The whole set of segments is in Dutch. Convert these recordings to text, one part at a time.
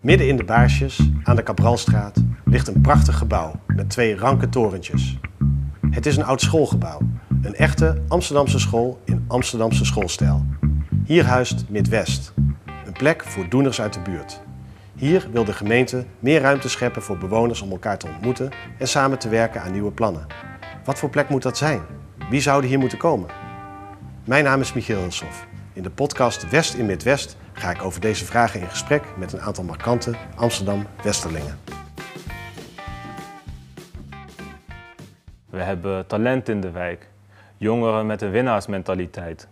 Midden in de Baarsjes, aan de Cabralstraat, ligt een prachtig gebouw met twee ranke torentjes. Het is een oud schoolgebouw, een echte Amsterdamse school in Amsterdamse schoolstijl. Hier huist Midwest, een plek voor doeners uit de buurt. Hier wil de gemeente meer ruimte scheppen voor bewoners om elkaar te ontmoeten en samen te werken aan nieuwe plannen. Wat voor plek moet dat zijn? Wie zouden hier moeten komen? Mijn naam is Michiel Hilshoff. In de podcast West in Midwest ga ik over deze vragen in gesprek met een aantal markante Amsterdam-Westerlingen. We hebben talent in de wijk, jongeren met een winnaarsmentaliteit,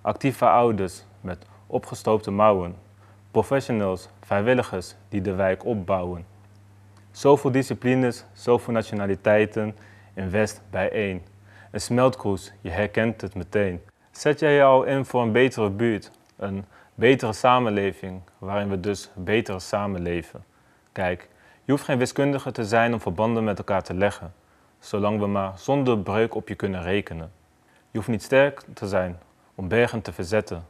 actieve ouders met opgestoopte mouwen, professionals, vrijwilligers die de wijk opbouwen. Zoveel disciplines, zoveel nationaliteiten in West bijeen. Een smeltkroes, je herkent het meteen. Zet jij je al in voor een betere buurt, een betere samenleving, waarin we dus beter samenleven? Kijk, je hoeft geen wiskundige te zijn om verbanden met elkaar te leggen, zolang we maar zonder breuk op je kunnen rekenen. Je hoeft niet sterk te zijn om bergen te verzetten,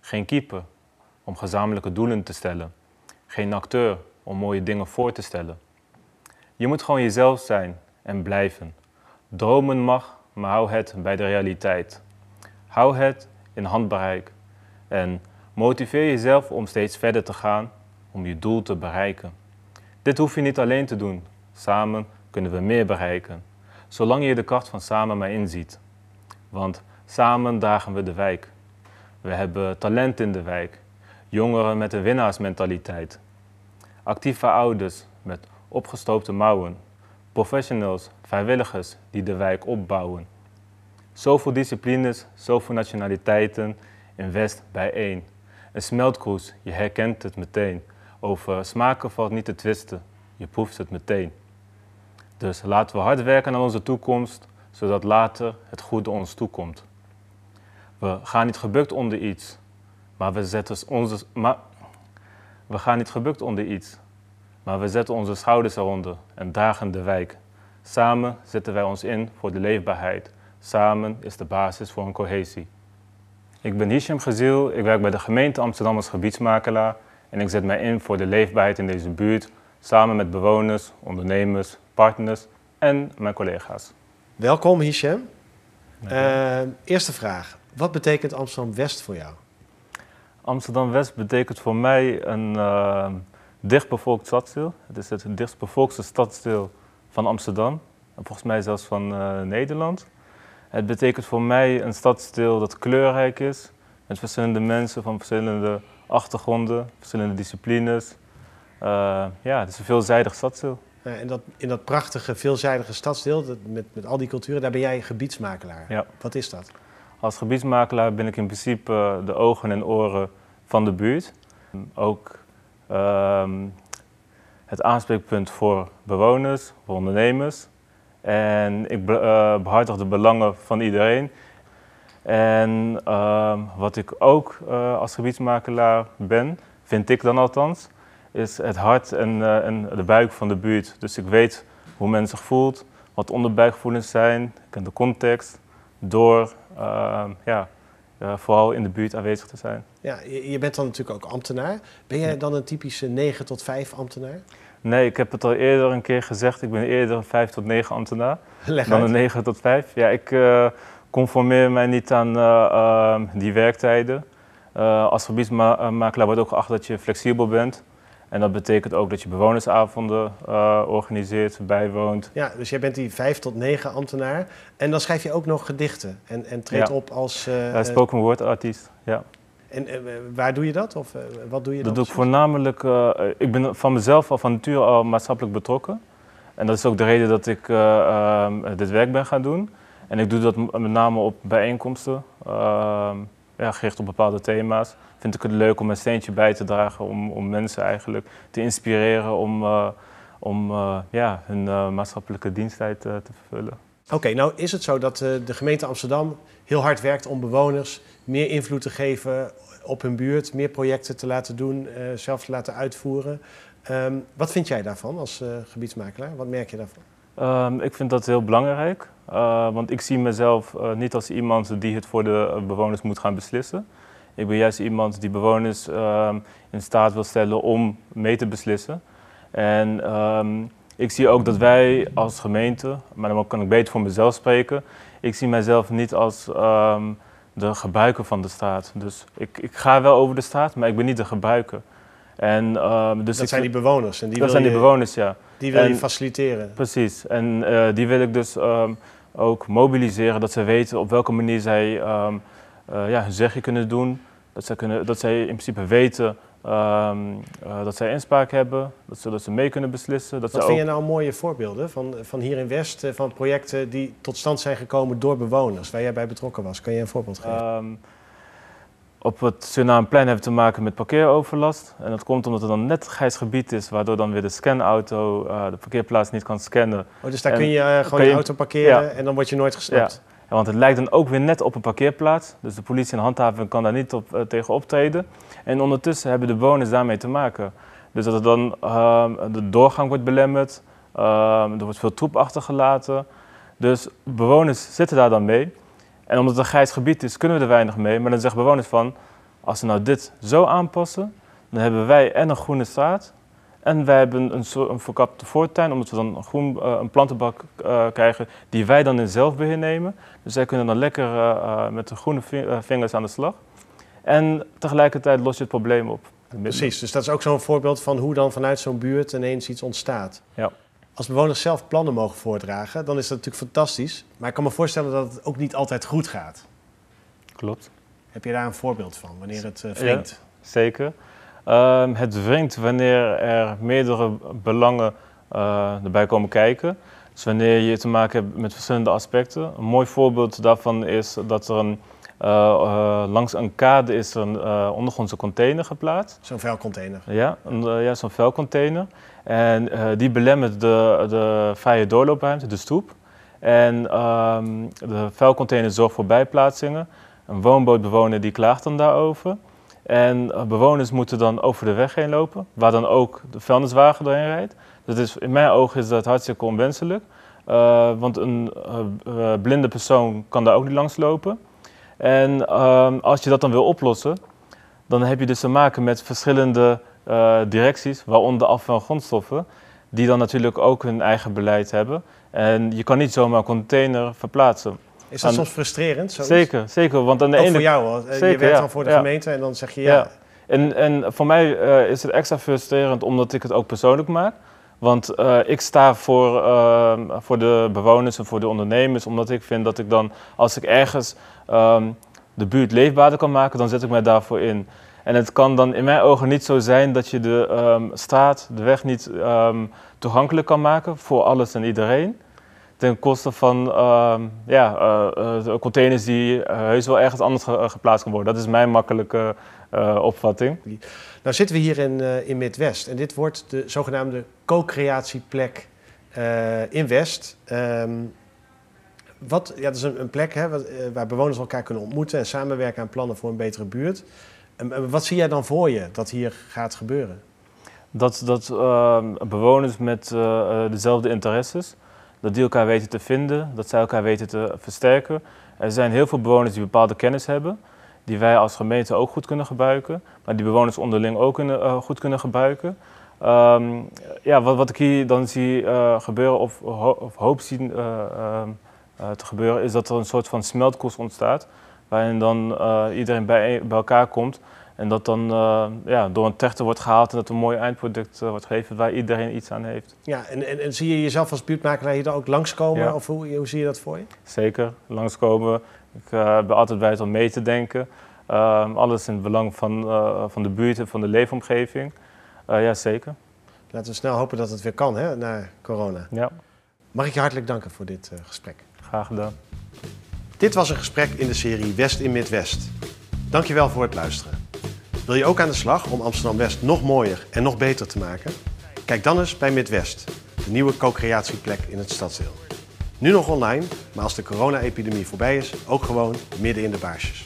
geen keeper om gezamenlijke doelen te stellen, geen acteur om mooie dingen voor te stellen. Je moet gewoon jezelf zijn en blijven. Dromen mag, maar hou het bij de realiteit. Hou het in handbereik en motiveer jezelf om steeds verder te gaan om je doel te bereiken. Dit hoef je niet alleen te doen. Samen kunnen we meer bereiken, zolang je de kracht van samen maar inziet. Want samen dragen we de wijk. We hebben talent in de wijk, jongeren met een winnaarsmentaliteit, actieve ouders met opgestoopte mouwen, professionals, vrijwilligers die de wijk opbouwen. Zoveel disciplines, zoveel nationaliteiten in West bijeen. Een smeltkroes, je herkent het meteen. Over smaken valt niet te twisten, je proeft het meteen. Dus laten we hard werken aan onze toekomst, zodat later het goede ons toekomt. We gaan niet gebukt onder iets, maar we zetten onze. We gaan niet gebukt onder iets, maar we zetten onze schouders eronder en dragen de wijk. Samen zetten wij ons in voor de leefbaarheid. Samen is de basis voor een cohesie. Ik ben Hisham Geziel, ik werk bij de gemeente Amsterdam als gebiedsmakelaar en ik zet mij in voor de leefbaarheid in deze buurt, samen met bewoners, ondernemers, partners en mijn collega's. Welkom Hisham. Uh, eerste vraag, wat betekent Amsterdam-West voor jou? Amsterdam-West betekent voor mij een uh, dichtbevolkt stadsdeel. Het is het dichtstbevolkte stadsdeel van Amsterdam en volgens mij zelfs van uh, Nederland. Het betekent voor mij een stadsdeel dat kleurrijk is, met verschillende mensen van verschillende achtergronden, verschillende disciplines. Uh, ja, het is een veelzijdig stadsdeel. En dat, in dat prachtige, veelzijdige stadsdeel, dat, met, met al die culturen, daar ben jij gebiedsmakelaar. Ja. Wat is dat? Als gebiedsmakelaar ben ik in principe de ogen en oren van de buurt. Ook uh, het aanspreekpunt voor bewoners, voor ondernemers. En ik uh, behartig de belangen van iedereen. En uh, wat ik ook uh, als gebiedsmakelaar ben, vind ik dan althans, is het hart en, en, de buik van de buurt. Dus ik weet hoe men zich voelt, wat onderbuikgevoelens zijn, ik ken de context, door ja, vooral in de buurt aanwezig te zijn. Ja, je bent dan natuurlijk ook ambtenaar. Ben jij dan een typische 9 tot 5 ambtenaar? Nee, ik heb het al eerder een keer gezegd. Ik ben eerder een 5 tot 9 ambtenaar Leg dan uit. een 9 tot 5. Ja, ik uh, conformeer mij niet aan uh, uh, die werktijden. als gebiedsmakelaar wordt ook geacht dat je flexibel bent. En dat betekent ook dat je bewonersavonden organiseert, bijwoont. Ja, dus jij bent die 5 tot 9 ambtenaar. En dan schrijf je ook nog gedichten en, en treedt Ja. op als... ja, spoken word artiest. Ja. En uh, waar doe je dat? Of uh, wat doe je Dat dan? doe ik voornamelijk. Uh, ik ben van mezelf al van nature al maatschappelijk betrokken. En dat is ook de reden dat ik dit werk ben gaan doen. En ik doe dat met name op bijeenkomsten, ehm, ja, gericht op bepaalde thema's. Vind ik het leuk om een steentje bij te dragen om, om mensen eigenlijk te inspireren om, om ja, hun maatschappelijke diensttijd te vervullen. Oké, nou is het zo dat de gemeente Amsterdam heel hard werkt om bewoners meer invloed te geven op hun buurt, meer projecten te laten doen, uh, zelf te laten uitvoeren. Um, wat vind jij daarvan als uh, gebiedsmakelaar? Wat merk je daarvan? Um, ik vind dat heel belangrijk, want ik zie mezelf niet als iemand die het voor de bewoners moet gaan beslissen. Ik ben juist iemand die bewoners ehm, in staat wil stellen om mee te beslissen. En ehm, ik zie ook dat wij als gemeente, maar dan kan ik beter voor mezelf spreken, ik zie mijzelf niet als ehm, de gebruiker van de straat. Dus ik, ik ga wel over de straat, maar ik ben niet de gebruiker. En, ehm, dus dat zijn die bewoners. En die dat zijn die bewoners, ja. Die wil je faciliteren. Precies. En uh, die wil ik dus um, ook mobiliseren, dat ze weten op welke manier zij uh, ja, hun zegje kunnen doen. Dat zij, kunnen, dat zij in principe weten uh, dat zij inspraak hebben, dat ze, dat ze mee kunnen beslissen. Dat Wat vind je nou mooie voorbeelden van, van hier in West, van projecten die tot stand zijn gekomen door bewoners, waar jij bij betrokken was? Kan je een voorbeeld geven? Op het Surinameplein hebben we te maken met parkeeroverlast. En dat komt omdat er dan net grijs gebied is, waardoor dan weer de scanauto uh, de parkeerplaats niet kan scannen. Oh, dus daar kun je uh, gewoon je, auto parkeren en dan word je nooit gesnapt? Ja. Want het lijkt dan ook weer net op een parkeerplaats. Dus de politie en handhaving kan daar niet op, uh, tegen optreden. En ondertussen hebben de bewoners daarmee te maken. Dus dat dan ehm, de doorgang wordt belemmerd, ehm, er wordt veel troep achtergelaten. Dus bewoners zitten daar dan mee. En omdat het een grijs gebied is, kunnen we er weinig mee. Maar dan zeggen bewoners van, als we nou dit zo aanpassen, dan hebben wij en een groene straat. En wij hebben een, een verkapte voortuin, omdat we dan een, groen, uh, een plantenbak uh, krijgen die wij dan in zelfbeheer nemen. Dus zij kunnen dan lekker uh, met de groene vingers aan de slag. En tegelijkertijd los je het probleem op. Precies, dus dat is ook zo'n voorbeeld van hoe dan vanuit zo'n buurt ineens iets ontstaat. Ja. Als bewoners zelf plannen mogen voordragen, dan is dat natuurlijk fantastisch. Maar ik kan me voorstellen dat het ook niet altijd goed gaat. Klopt. Heb je daar een voorbeeld van, wanneer het uh? Ja, zeker. Um, het wringt wanneer er meerdere belangen uh, erbij komen kijken. Dus wanneer je te maken hebt met verschillende aspecten. Een mooi voorbeeld daarvan is dat er een, uh, uh, langs een kade is een ondergrondse container geplaatst. Zo'n vuilcontainer? Ja, een, ja zo'n vuilcontainer. En die belemmert de, de vrije doorloopruimte, de stoep. En um, de vuilcontainer zorgt voor bijplaatsingen. Een woonbootbewoner die klaagt dan daarover. En bewoners moeten dan over de weg heen lopen, waar dan ook de vuilniswagen doorheen rijdt. Dus is, in mijn ogen is dat hartstikke onwenselijk. Uh, want een blinde persoon kan daar ook niet langs lopen. En ehm, als je dat dan wil oplossen, dan heb je dus te maken met verschillende directies, waaronder afval- en grondstoffen, die dan natuurlijk ook hun eigen beleid hebben. En je kan niet zomaar een container verplaatsen. Is dat soms frustrerend? Zoiets? Zeker, zeker. Want aan de ook ene... voor jou, zeker, je werkt dan voor de gemeente en dan zeg je ja. En, en voor mij uh, is het extra frustrerend omdat ik het ook persoonlijk maak. Want uh, ik sta voor, uh, voor de bewoners en voor de ondernemers, omdat ik vind dat ik dan, als ik ergens um, de buurt leefbaarder kan maken, dan zet ik mij daarvoor in. En het kan dan in mijn ogen niet zo zijn dat je de um, straat, de weg niet um, toegankelijk kan maken voor alles en iedereen. Ten koste van um, ja, uh, uh, containers die uh, heus wel ergens anders ge geplaatst kunnen worden. Dat is mijn makkelijke opvatting. Nou zitten we hier in, in Midwest en dit wordt de zogenaamde co-creatieplek in West. Um, wat, ja, dat is een, een plek hè, waar bewoners elkaar kunnen ontmoeten en samenwerken aan plannen voor een betere buurt. En wat zie jij dan voor je dat hier gaat gebeuren? Dat, dat uh, bewoners met uh, dezelfde interesses, dat die elkaar weten te vinden, dat zij elkaar weten te versterken. Er zijn heel veel bewoners die bepaalde kennis hebben, die wij als gemeente ook goed kunnen gebruiken, maar die bewoners onderling ook kunnen, uh, goed kunnen gebruiken. Um, ja, wat, wat ik hier dan zie gebeuren of, hoop zien ehm, te gebeuren, is dat er een soort van smeltkoers ontstaat waarin dan iedereen bij, bij, elkaar komt en dat dan uh, ja, door een trechter wordt gehaald en dat een mooi eindproduct uh, wordt gegeven waar iedereen iets aan heeft. Ja, en, en, en zie je jezelf als buurtmakelaar hier dan ook langskomen ja. of hoe, hoe zie je dat voor je? Zeker, langskomen. Ik ben altijd bij het om mee te denken. alles in het belang van, van de buurt en van de leefomgeving. ja, zeker. Laten we snel hopen dat het weer kan hè, na corona. Ja. Mag ik je hartelijk danken voor dit gesprek. Graag gedaan. Dit was een gesprek in de serie West in Midwest. Dankjewel voor het luisteren. Wil je ook aan de slag om Amsterdam-West nog mooier en nog beter te maken? Kijk dan eens bij Midwest, de nieuwe co-creatieplek in het stadsdeel. Nu nog online, maar als de corona-epidemie voorbij is, ook gewoon midden in de baarsjes.